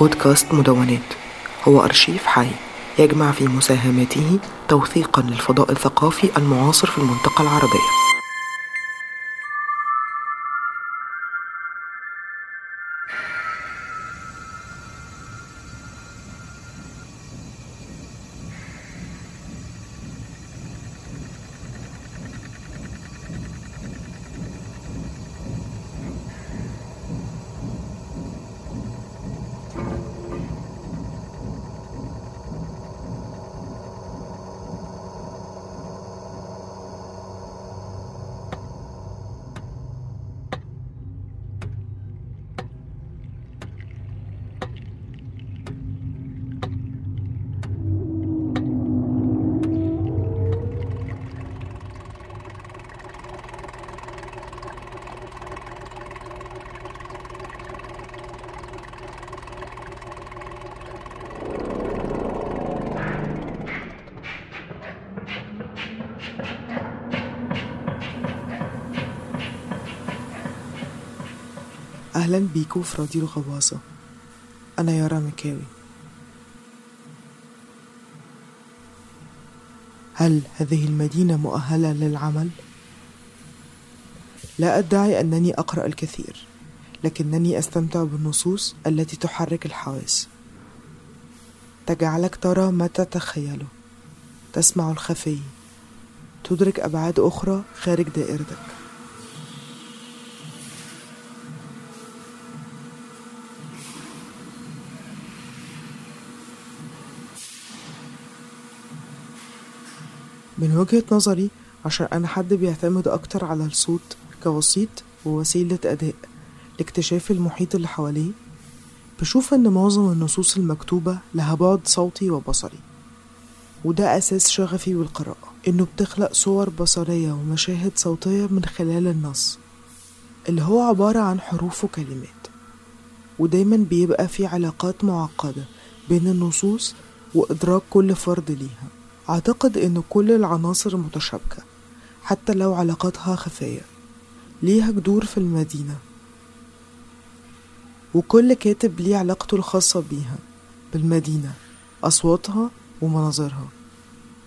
بودكاست مدونات. هو أرشيف حي يجمع في مساهماته توثيقا للفضاء الثقافي المعاصر في المنطقة العربية. أهلا بيكم في راديو الغواصة أنا يارا مكاوي هل هذه المدينة مؤهلة للعمل؟ لا أدعي أنني أقرأ الكثير لكنني أستمتع بالنصوص التي تحرك الحواس. تجعلك ترى ما تتخيله. تسمع الخفي. تدرك أبعاد أخرى خارج دائرتك. من وجهة نظري عشان أنا حد بيعتمد أكتر على الصوت كوسيط ووسيلة أداء لاكتشاف المحيط اللي حواليه بشوف إن معظم النصوص المكتوبة لها بعد صوتي وبصري وده أساس شغفي بالقراءة إنه بتخلق صور بصرية ومشاهد صوتية من خلال النص اللي هو عبارة عن حروف وكلمات ودايما بيبقى في علاقات معقدة بين النصوص وإدراك كل فرد ليها. أعتقد إن كل العناصر متشابكة حتى لو علاقاتها خفية. ليها جذور في المدينة. وكل كاتب ليه علاقته الخاصة بيها بالمدينة أصواتها ومناظرها.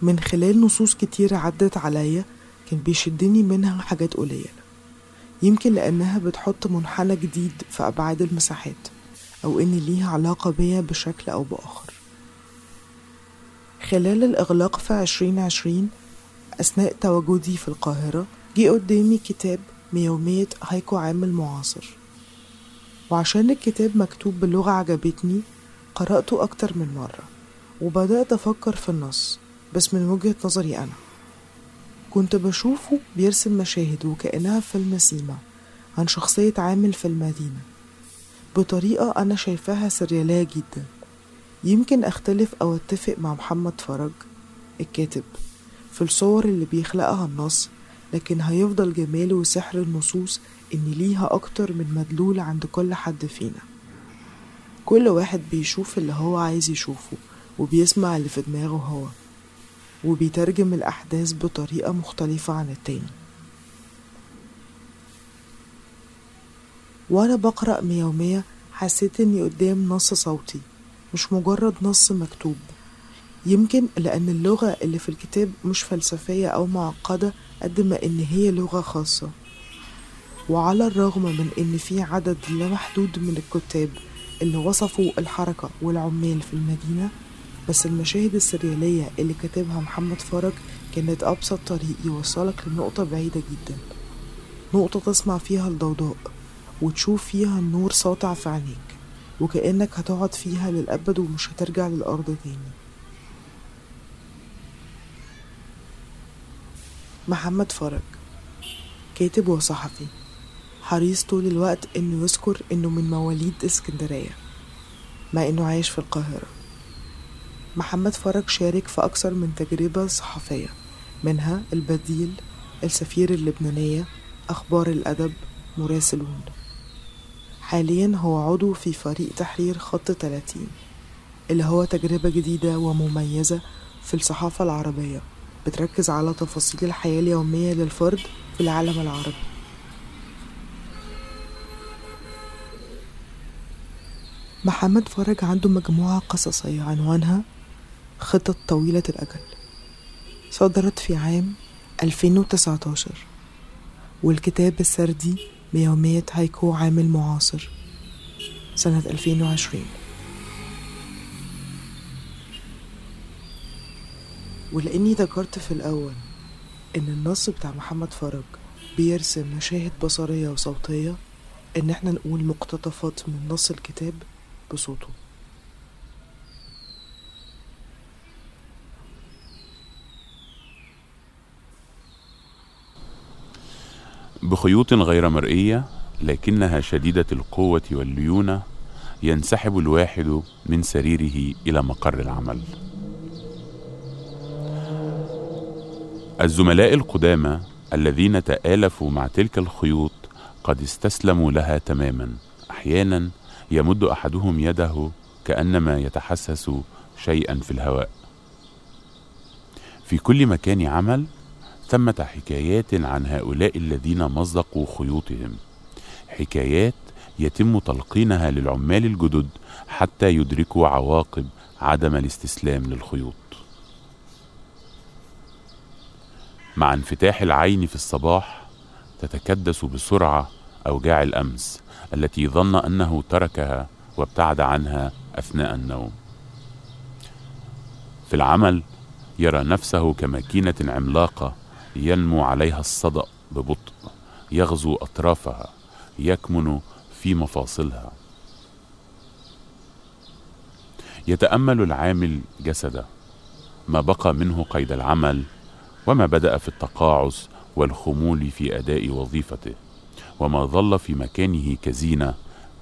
من خلال نصوص كتير عدت عليا كان بيشدني منها حاجات قليلة. يمكن لأنها بتحط منحنى جديد في أبعاد المساحات أو إن ليها علاقة بيا بشكل أو بآخر. خلال الإغلاق في عشرين عشرين أثناء تواجدي في القاهرة جه قدامي كتاب ميومية هايكو عامل معاصر وعشان الكتاب مكتوب بلغة عجبتني قرأته أكتر من مرة وبدأت أفكر في النص بس من وجهة نظري أنا. كنت بشوفه بيرسم مشاهد وكأنها فيلم سيما عن شخصية عامل في المدينة بطريقة أنا شايفاها سريالية جدا. يمكن أختلف أو أتفق مع محمد فرج الكاتب في الصور اللي بيخلقها النص لكن هيفضل جمال وسحر النصوص إن ليها أكتر من مدلول عند كل حد فينا. كل واحد بيشوف اللي هو عايز يشوفه وبيسمع اللي في دماغه هو وبيترجم الأحداث بطريقة مختلفة عن التاني. وأنا بقرأ ميومية حسيت إني قدام نص صوتي. مش مجرد نص مكتوب. يمكن لأن اللغة اللي في الكتاب مش فلسفية أو معقدة قد ما إن هي لغة خاصة. وعلى الرغم من إن في عدد لا محدود من الكتاب اللي وصفوا الحركة والعمال في المدينة بس المشاهد السريالية اللي كاتبها محمد فرج كانت أبسط طريق يوصلك لنقطة بعيدة جدا. نقطة تسمع فيها الضوضاء وتشوف فيها النور ساطع في عينيك. وكأنك هتقعد فيها للأبد ومش هترجع للأرض تاني. محمد فرج كاتب وصحفي حريص طول الوقت إنه يذكر إنه من مواليد اسكندرية مع إنه عايش في القاهرة. محمد فرج شارك في أكثر من تجربة صحفية منها البديل السفير اللبنانية أخبار الأدب مراسلون. حاليا هو عضو في فريق تحرير خط 30 اللي هو تجربة جديدة ومميزة في الصحافة العربية. بتركز على تفاصيل الحياة اليومية للفرد في العالم العربي. محمد فرج عنده مجموعة قصصية عنوانها خطط طويلة الأجل. صدرت في عام 2019 والكتاب السردي بيومية هايكو عامل معاصر سنة 2020 ولأني ذكرت في الأول إن النص بتاع محمد فرج بيرسم مشاهد بصرية وصوتية إن إحنا نقول مقتطفات من نص الكتاب بصوته. بخيوط غير مرئية لكنها شديدة القوة والليونة ينسحب الواحد من سريره إلى مقر العمل. الزملاء القدامى الذين تآلفوا مع تلك الخيوط قد استسلموا لها تماما. أحيانا يمد أحدهم يده كأنما يتحسس شيئا في الهواء. في كل مكان عمل ثمة حكايات عن هؤلاء الذين مزقوا خيوطهم. حكايات يتم تلقينها للعمال الجدد حتى يدركوا عواقب عدم الاستسلام للخيوط. مع انفتاح العين في الصباح تتكدس بسرعة أوجاع الأمس التي ظن أنه تركها وابتعد عنها أثناء النوم. في العمل يرى نفسه كماكينة عملاقة ينمو عليها الصدأ ببطء يغزو أطرافها يكمن في مفاصلها. يتأمل العامل جسده ما بقى منه قيد العمل وما بدأ في التقاعس والخمول في أداء وظيفته وما ظل في مكانه كزينة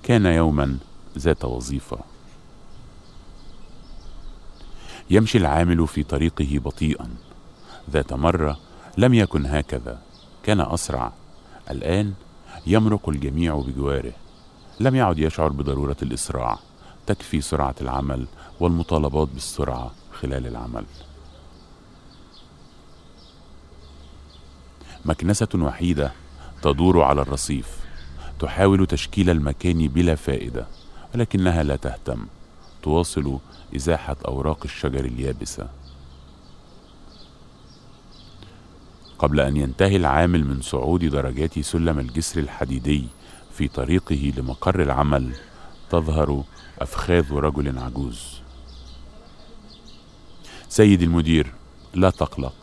كان يوما ذات وظيفة. يمشي العامل في طريقه بطيئا ذات مرة لم يكن هكذا. كان أسرع. الآن يمرق الجميع بجواره. لم يعد يشعر بضرورة الإسراع. تكفي سرعة العمل والمطالبات بالسرعة خلال العمل. مكنسة وحيدة تدور على الرصيف. تحاول تشكيل المكان بلا فائدة ولكنها لا تهتم. تواصل إزاحة أوراق الشجر اليابسة. قبل أن ينتهي العامل من صعود درجات سلم الجسر الحديدي في طريقه لمقر العمل تظهر أفخاذ رجل عجوز. سيدي المدير لا تقلق.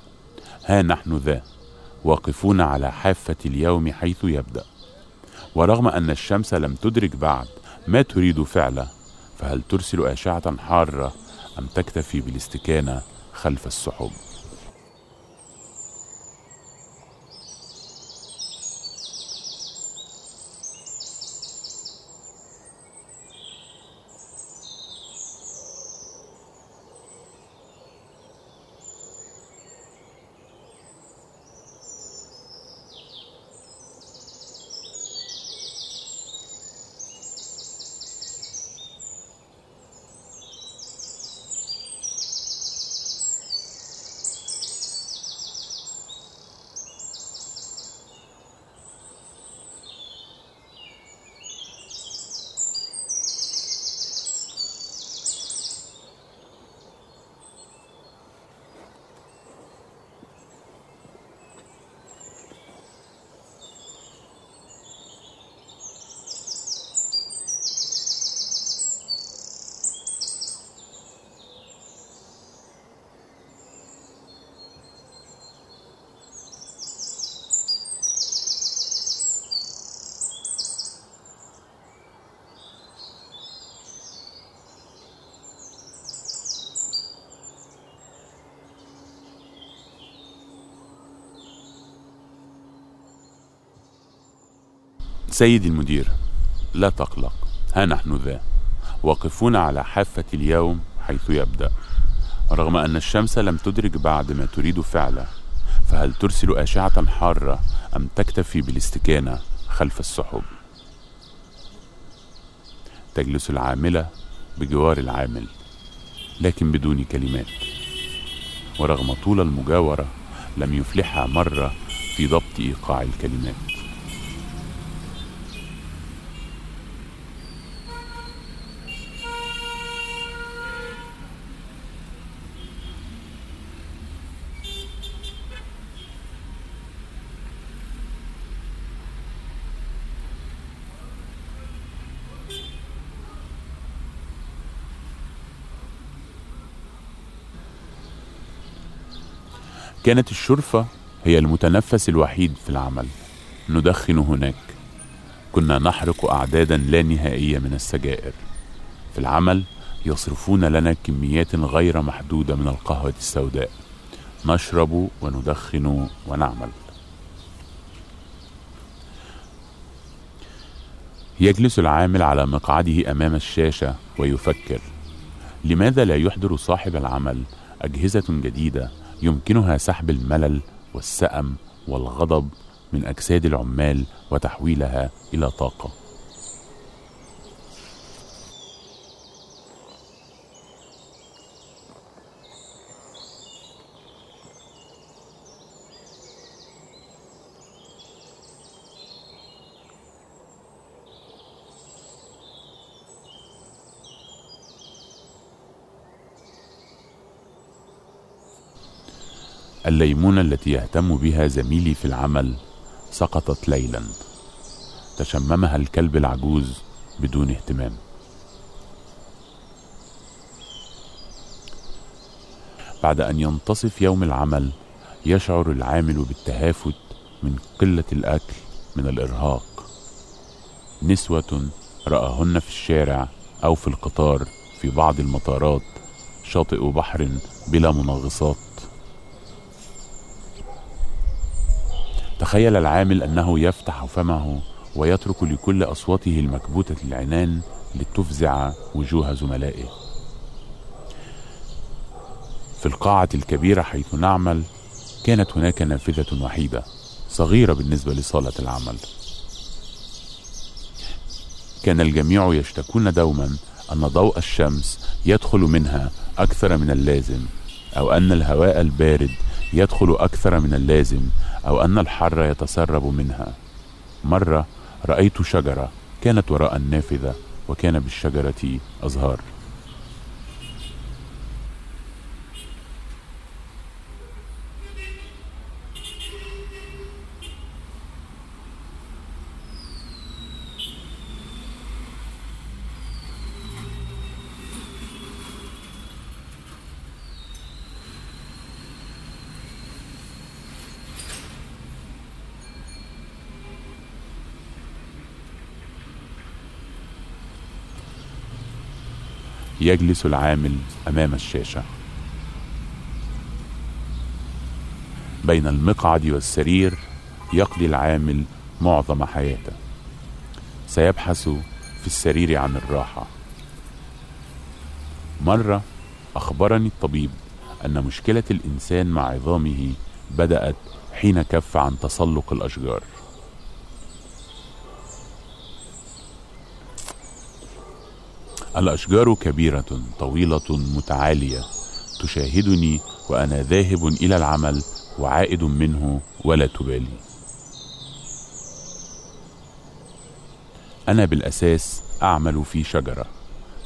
ها نحن ذا واقفون على حافة اليوم حيث يبدأ. ورغم أن الشمس لم تدرك بعد ما تريد فعله فهل ترسل أشعة حارة أم تكتفي بالاستكانة خلف السحب؟ سيدي المدير لا تقلق ها نحن ذا واقفون على حافة اليوم حيث يبدأ. رغم أن الشمس لم تدرك بعد ما تريد فعله فهل ترسل أشعة حارة أم تكتفي بالاستكانة خلف السحب؟ تجلس العاملة بجوار العامل لكن بدون كلمات. ورغم طول المجاورة لم يفلحها مرة في ضبط إيقاع الكلمات. كانت الشرفة هي المتنفس الوحيد في العمل. ندخن هناك. كنا نحرق أعدادا لا نهائية من السجائر. في العمل يصرفون لنا كميات غير محدودة من القهوة السوداء. نشرب وندخن ونعمل. يجلس العامل على مقعده أمام الشاشة ويفكر. لماذا لا يحضر صاحب العمل أجهزة جديدة يمكنها سحب الملل والسأم والغضب من أجساد العمال وتحويلها إلى طاقة. الليمونة التي يهتم بها زميلي في العمل سقطت ليلا. تشممها الكلب العجوز بدون اهتمام. بعد أن ينتصف يوم العمل يشعر العامل بالتهافت من قلة الأكل من الإرهاق. نسوة رأهن في الشارع أو في القطار في بعض المطارات شاطئ بحر بلا منغصات. تخيل العامل أنه يفتح فمه ويترك لكل اصواته المكبوتة العنان لتفزع وجوه زملائه. في القاعة الكبيرة حيث نعمل كانت هناك نافذة وحيدة صغيرة بالنسبة لصالة العمل. كان الجميع يشتكون دوما أن ضوء الشمس يدخل منها أكثر من اللازم أو أن الهواء البارد يدخل أكثر من اللازم أو أن الحر يتسرب منها. مرة رأيت شجرة كانت وراء النافذة وكان بالشجرة أزهار. يجلس العامل أمام الشاشة. بين المقعد والسرير يقضي العامل معظم حياته. سيبحث في السرير عن الراحة. مرة أخبرني الطبيب أن مشكلة الإنسان مع عظامه بدأت حين كف عن تسلق الأشجار. الأشجار كبيرة طويلة متعالية تشاهدني وأنا ذاهب إلى العمل وعائد منه ولا تبالي. أنا بالأساس أعمل في شجرة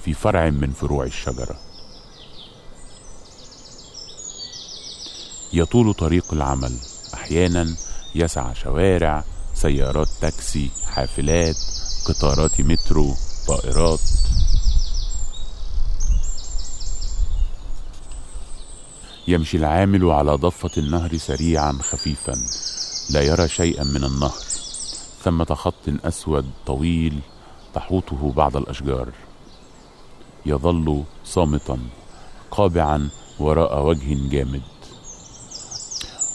في فرع من فروع الشجرة. يطول طريق العمل. أحيانا يسعى شوارع سيارات تاكسي حافلات قطارات مترو طائرات. يمشي العامل على ضفة النهر سريعا خفيفا لا يرى شيئا من النهر. ثمة خط أسود طويل تحوطه بعض الأشجار. يظل صامتا قابعا وراء وجه جامد.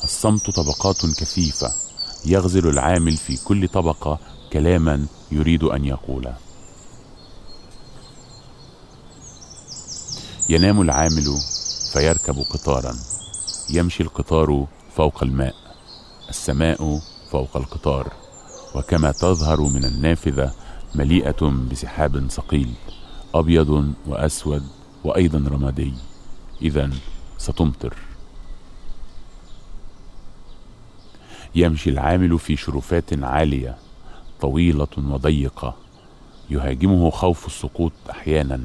الصمت طبقات كثيفة يغزل العامل في كل طبقة كلاما يريد أن يقوله ينام العامل فيركب قطارا. يمشي القطار فوق الماء. السماء فوق القطار. وكما تظهر من النافذة مليئة بسحاب ثقيل أبيض وأسود وأيضا رمادي. اذا ستمطر. يمشي العامل في شرفات عالية طويلة وضيقة. يهاجمه خوف السقوط أحيانا.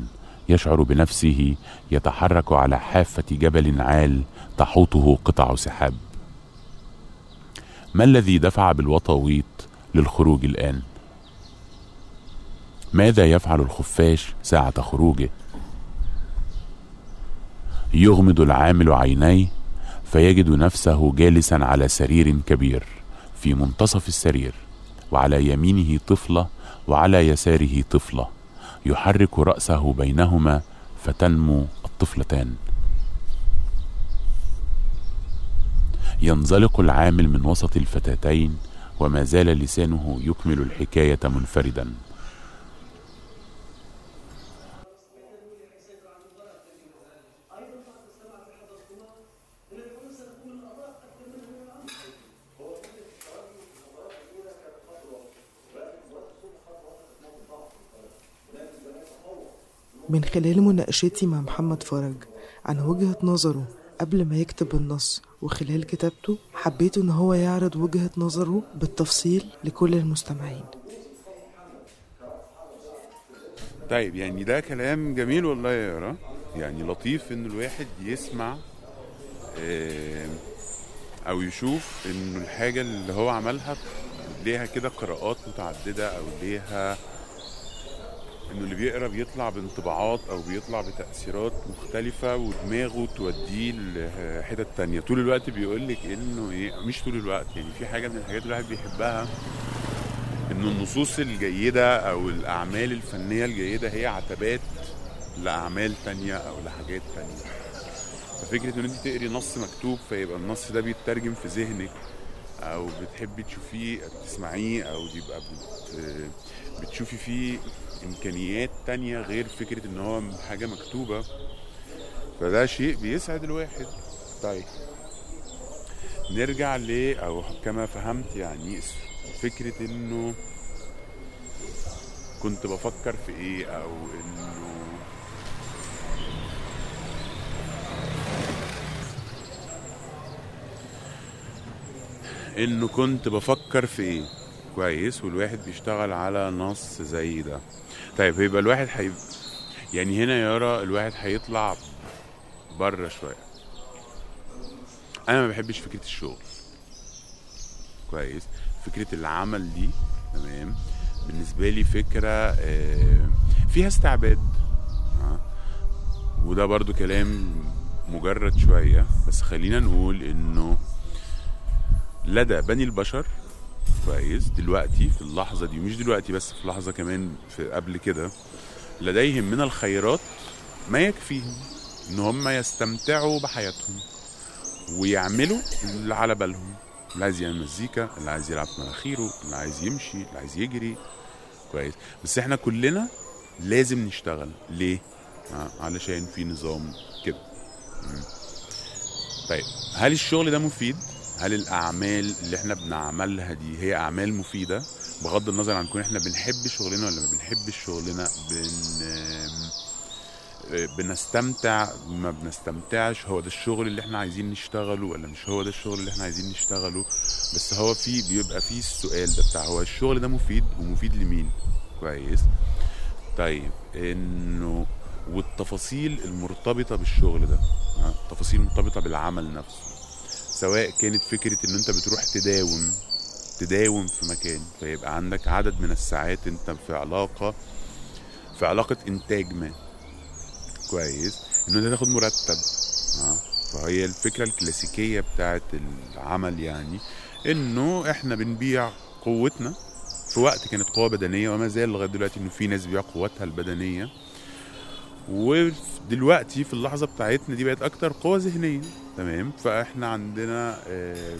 يشعر بنفسه يتحرك على حافة جبل عال تحوطه قطع سحاب. ما الذي دفع بالوطاويط للخروج الآن؟ ماذا يفعل الخفاش ساعة خروجه؟ يغمض العامل عينيه فيجد نفسه جالسا على سرير كبير في منتصف السرير وعلى يمينه طفلة وعلى يساره طفلة. يحرك رأسه بينهما فتنمو الطفلتان. ينزلق العامل من وسط الفتاتين وما زال لسانه يكمل الحكاية منفردا. من خلال مناقشتي مع محمد فرج عن وجهة نظره قبل ما يكتب النص وخلال كتابته حبيت إن هو يعرض وجهة نظره بالتفصيل لكل المستمعين. طيب يعني ده كلام جميل والله يا يارا يعني لطيف إن الواحد يسمع آه، أو يشوف إنه الحاجة اللي هو عملها ليها كده قراءات متعددة أو ليها إنه اللي بيقرا بيطلع بانطباعات أو بيطلع بتأثيرات مختلفة ودماغه توديه لحتت تانية. طول الوقت بيقول لك إنه إيه مش طول الوقت يعني في حاجة من الحاجات اللي الواحد بيحبها إنه النصوص الجيدة أو الأعمال الفنية الجيدة هي عتبات لأعمال تانية أو لحاجات تانية. ففكرة إن أنت تقري نص مكتوب فيبقى النص ده بيترجم في ذهنك أو بتحبي تشوفيه تسمعيه أو يبقى بت بتشوفي فيه إمكانيات تانية غير فكرة إن هو حاجة مكتوبة. فده شيء بيسعد الواحد. طيب. نرجع ل أو كما فهمت يعني فكرة إنه كنت بفكر في إيه أو إنه إنه كنت بفكر في إيه. كويس والواحد بيشتغل على نص زي ده. طيب يبقى الواحد حي... يعني هنا يارا الواحد هيطلع بره شوية. أنا ما بحبش فكرة الشغل. كويس. فكرة العمل دي تمام. بالنسبة لي فكرة آه، فيها استعباد. آه. وده برضو كلام مجرد شوية. بس خلينا نقول إنه لدى بني البشر كويس دلوقتي في اللحظة دي مش دلوقتي بس في لحظة كمان في قبل كده. لديهم من الخيرات ما يكفيهم إن هم يستمتعوا بحياتهم ويعملوا اللي على بالهم. اللي عايز يعمل مزيكا اللي عايز يلعب مناخيره اللي عايز يمشي اللي عايز يجري. كويس. بس إحنا كلنا لازم نشتغل. ليه؟ آه علشان في نظام كده. طيب هل الشغل ده مفيد؟ هل الأعمال اللي إحنا بنعملها دي هي أعمال مفيدة؟ بغض النظر عن كون إحنا بنحب شغلنا ولا ما بنحبش شغلنا بن بنستمتع ما بنستمتعش. هو ده الشغل اللي إحنا عايزين نشتغله ولا مش هو ده الشغل اللي إحنا عايزين نشتغله؟ بس هو في بيبقى فيه السؤال ده بتاع هو الشغل ده مفيد ومفيد لمين؟ كويس. طيب إنه والتفاصيل المرتبطة بالشغل ده؟ التفاصيل المرتبطة بالعمل نفسه. سواء كانت فكرة إن أنت بتروح تداوم تداوم في مكان فيبقى عندك عدد من الساعات أنت في علاقة في علاقة إنتاج ما. كويس. إن أنت تاخد مرتب. ها فهي الفكرة الكلاسيكية بتاعت العمل يعني. إنه إحنا بنبيع قوتنا. في وقت كانت قوة بدنية وما زال لغاية دلوقتي إنه في ناس بيبيع قوتها البدنية. ودلوقتي في اللحظة بتاعتنا دي بقت أكتر قوة ذهنية. تمام؟ فإحنا عندنا آم،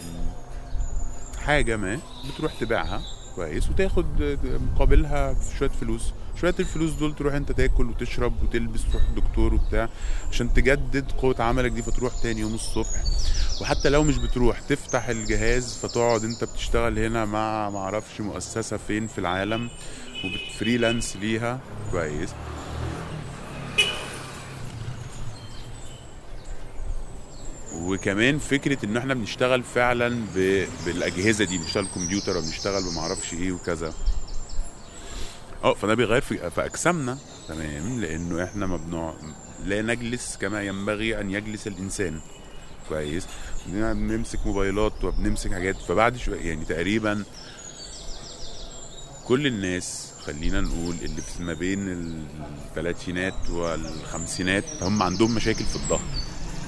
حاجة ما بتروح تبيعها كويس وتاخد مقابلها شوية فلوس. شوية الفلوس دول تروح أنت تاكل وتشرب وتلبس تروح الدكتور وبتاع عشان تجدد قوة عملك دي فتروح تاني يوم الصبح. وحتى لو مش بتروح تفتح الجهاز فتقعد أنت بتشتغل هنا مع معرفش مؤسسة فين في العالم وبتفريلانس ليها. كويس. وكمان فكرة إن إحنا بنشتغل فعلا ب... بالأجهزة دي بنشتغل كمبيوتر وبنشتغل بمعرفش إيه وكذا. آه فده بيغير في, في أجسامنا تمام؟ لأنه إحنا ما بنوع... لا نجلس كما ينبغي أن يجلس الإنسان. كويس؟ بنمسك موبايلات وبنمسك حاجات. فبعد شوية يعني تقريبا كل الناس خلينا نقول اللي في ما بين الثلاثينات والخمسينات هم عندهم مشاكل في الظهر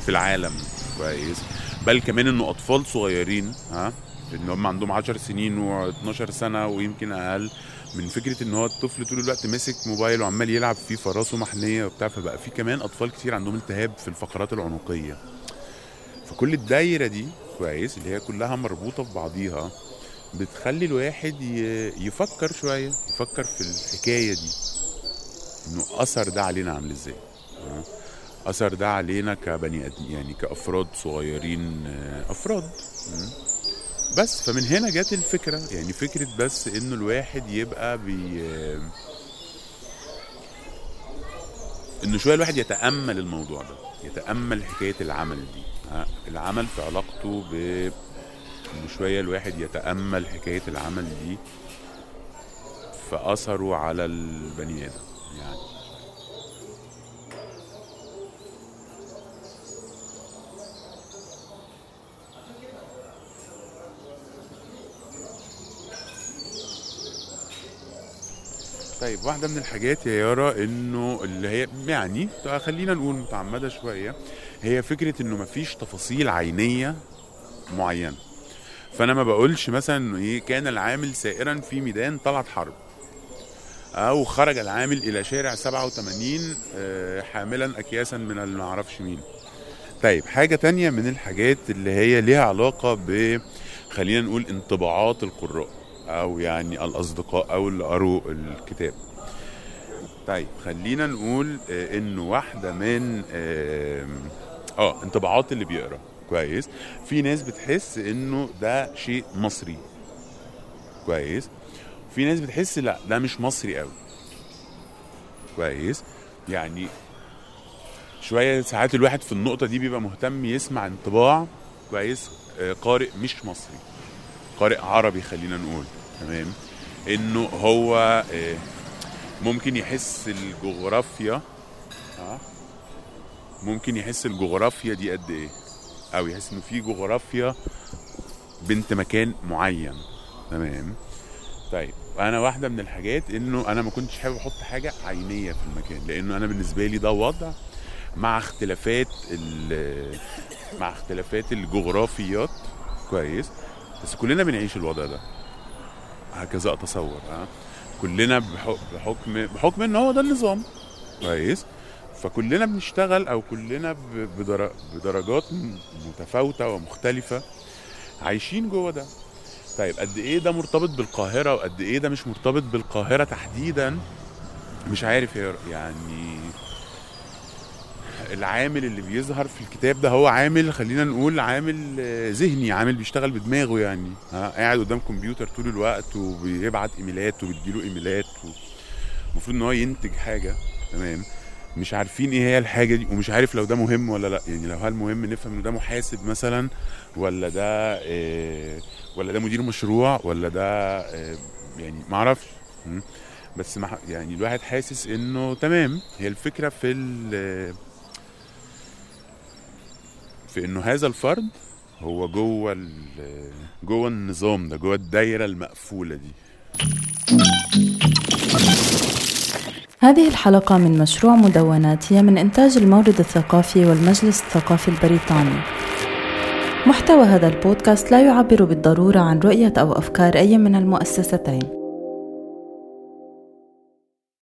في العالم. كويس. بل كمان إنه أطفال صغيرين ها ان هم عندهم 10 سنين و12 سنة ويمكن أقل من فكرة إن هو الطفل طول الوقت ماسك موبايل وعمال يلعب فيه فراسه محنيه وبتاع فبقى في كمان أطفال كتير عندهم التهاب في الفقرات العنقية. فكل الدايرة دي كويس اللي هي كلها مربوطة في بعضيها بتخلي الواحد يفكر شوية يفكر في الحكاية دي. إنه أثر ده علينا عامل إزاي؟ أثر ده علينا كبني آدم يعني كأفراد صغيرين آه، أفراد? بس فمن هنا جت الفكرة يعني فكرة بس إنه الواحد يبقى بي آه، إنه شوية الواحد يتأمل الموضوع ده يتأمل حكاية العمل دي ها؟ العمل في علاقته ب إنه شوية الواحد يتأمل حكاية العمل دي في اثره على البني آدم يعني طيب واحدة من الحاجات يا يارا إنه اللي هي يعني خلينا نقول متعمدة شوية هي فكرة إنه مفيش تفاصيل عينية معينة. فأنا ما بقولش مثلا انه إيه كان العامل سائرا في ميدان طلعت حرب أو خرج العامل إلى شارع 87 آه، حاملا اكياسا من المعرفش مين. طيب حاجة تانية من الحاجات اللي هي ليها علاقة ب خلينا نقول انطباعات القراء. أو يعني الأصدقاء أو اللي قروا الكتاب. طيب خلينا نقول آه، انه واحدة من آه، آه انطباعات اللي بيقرأ. كويس. في ناس بتحس إنه ده شيء مصري. كويس. في ناس بتحس لا ده مش مصري قوي كويس. يعني شوية ساعات الواحد في النقطة دي بيبقى مهتم يسمع انطباع كويس آه، قارئ مش مصري. قارئ عربي خلينا نقول. تمام. إنه هو آه، ممكن يحس الجغرافيا. آه. ممكن يحس الجغرافيا دي قد إيه؟ أو يحس إنه في جغرافيا بنت مكان معين. تمام. طيب أنا واحدة من الحاجات إنه أنا ما كنتش حابب أحط حاجة عينية في المكان لأنه أنا بالنسبة لي ده وضع مع اختلافات مع اختلافات الجغرافيات. كويس. بس كلنا بنعيش الوضع ده. هكذا أتصور ها؟ كلنا بحك- بحكم بحكم إن هو ده النظام. كويس. فكلنا بنشتغل أو كلنا بدرجات متفاوتة ومختلفة عايشين جوه ده. طيب قد إيه ده مرتبط بالقاهرة وقد إيه ده مش مرتبط بالقاهرة تحديدا؟ مش عارف يعني العامل اللي بيظهر في الكتاب ده هو عامل خلينا نقول عامل آه، ذهني عامل بيشتغل بدماغه يعني. قاعد قدام كمبيوتر طول الوقت وبيبعت إيميلات وبتجيله إيميلات المفروض إن هو ينتج حاجة تمام؟ مش عارفين إيه هي الحاجة دي ومش عارف لو ده مهم ولا لأ. يعني لو هل مهم نفهم إنه ده محاسب مثلا ولا ده آه، ولا ده مدير مشروع ولا ده آه، يعني ما أعرفش? بس يعني الواحد حاسس إنه تمام. هي الفكرة في في إنه هذا الفرد هو جوه جوه النظام ده جوه الدايرة المقفولة دي هذه الحلقة من مشروع مدونات هي من إنتاج المورد الثقافي والمجلس الثقافي البريطاني. محتوى هذا البودكاست لا يعبر بالضرورة عن رؤية أو أفكار أي من المؤسستين،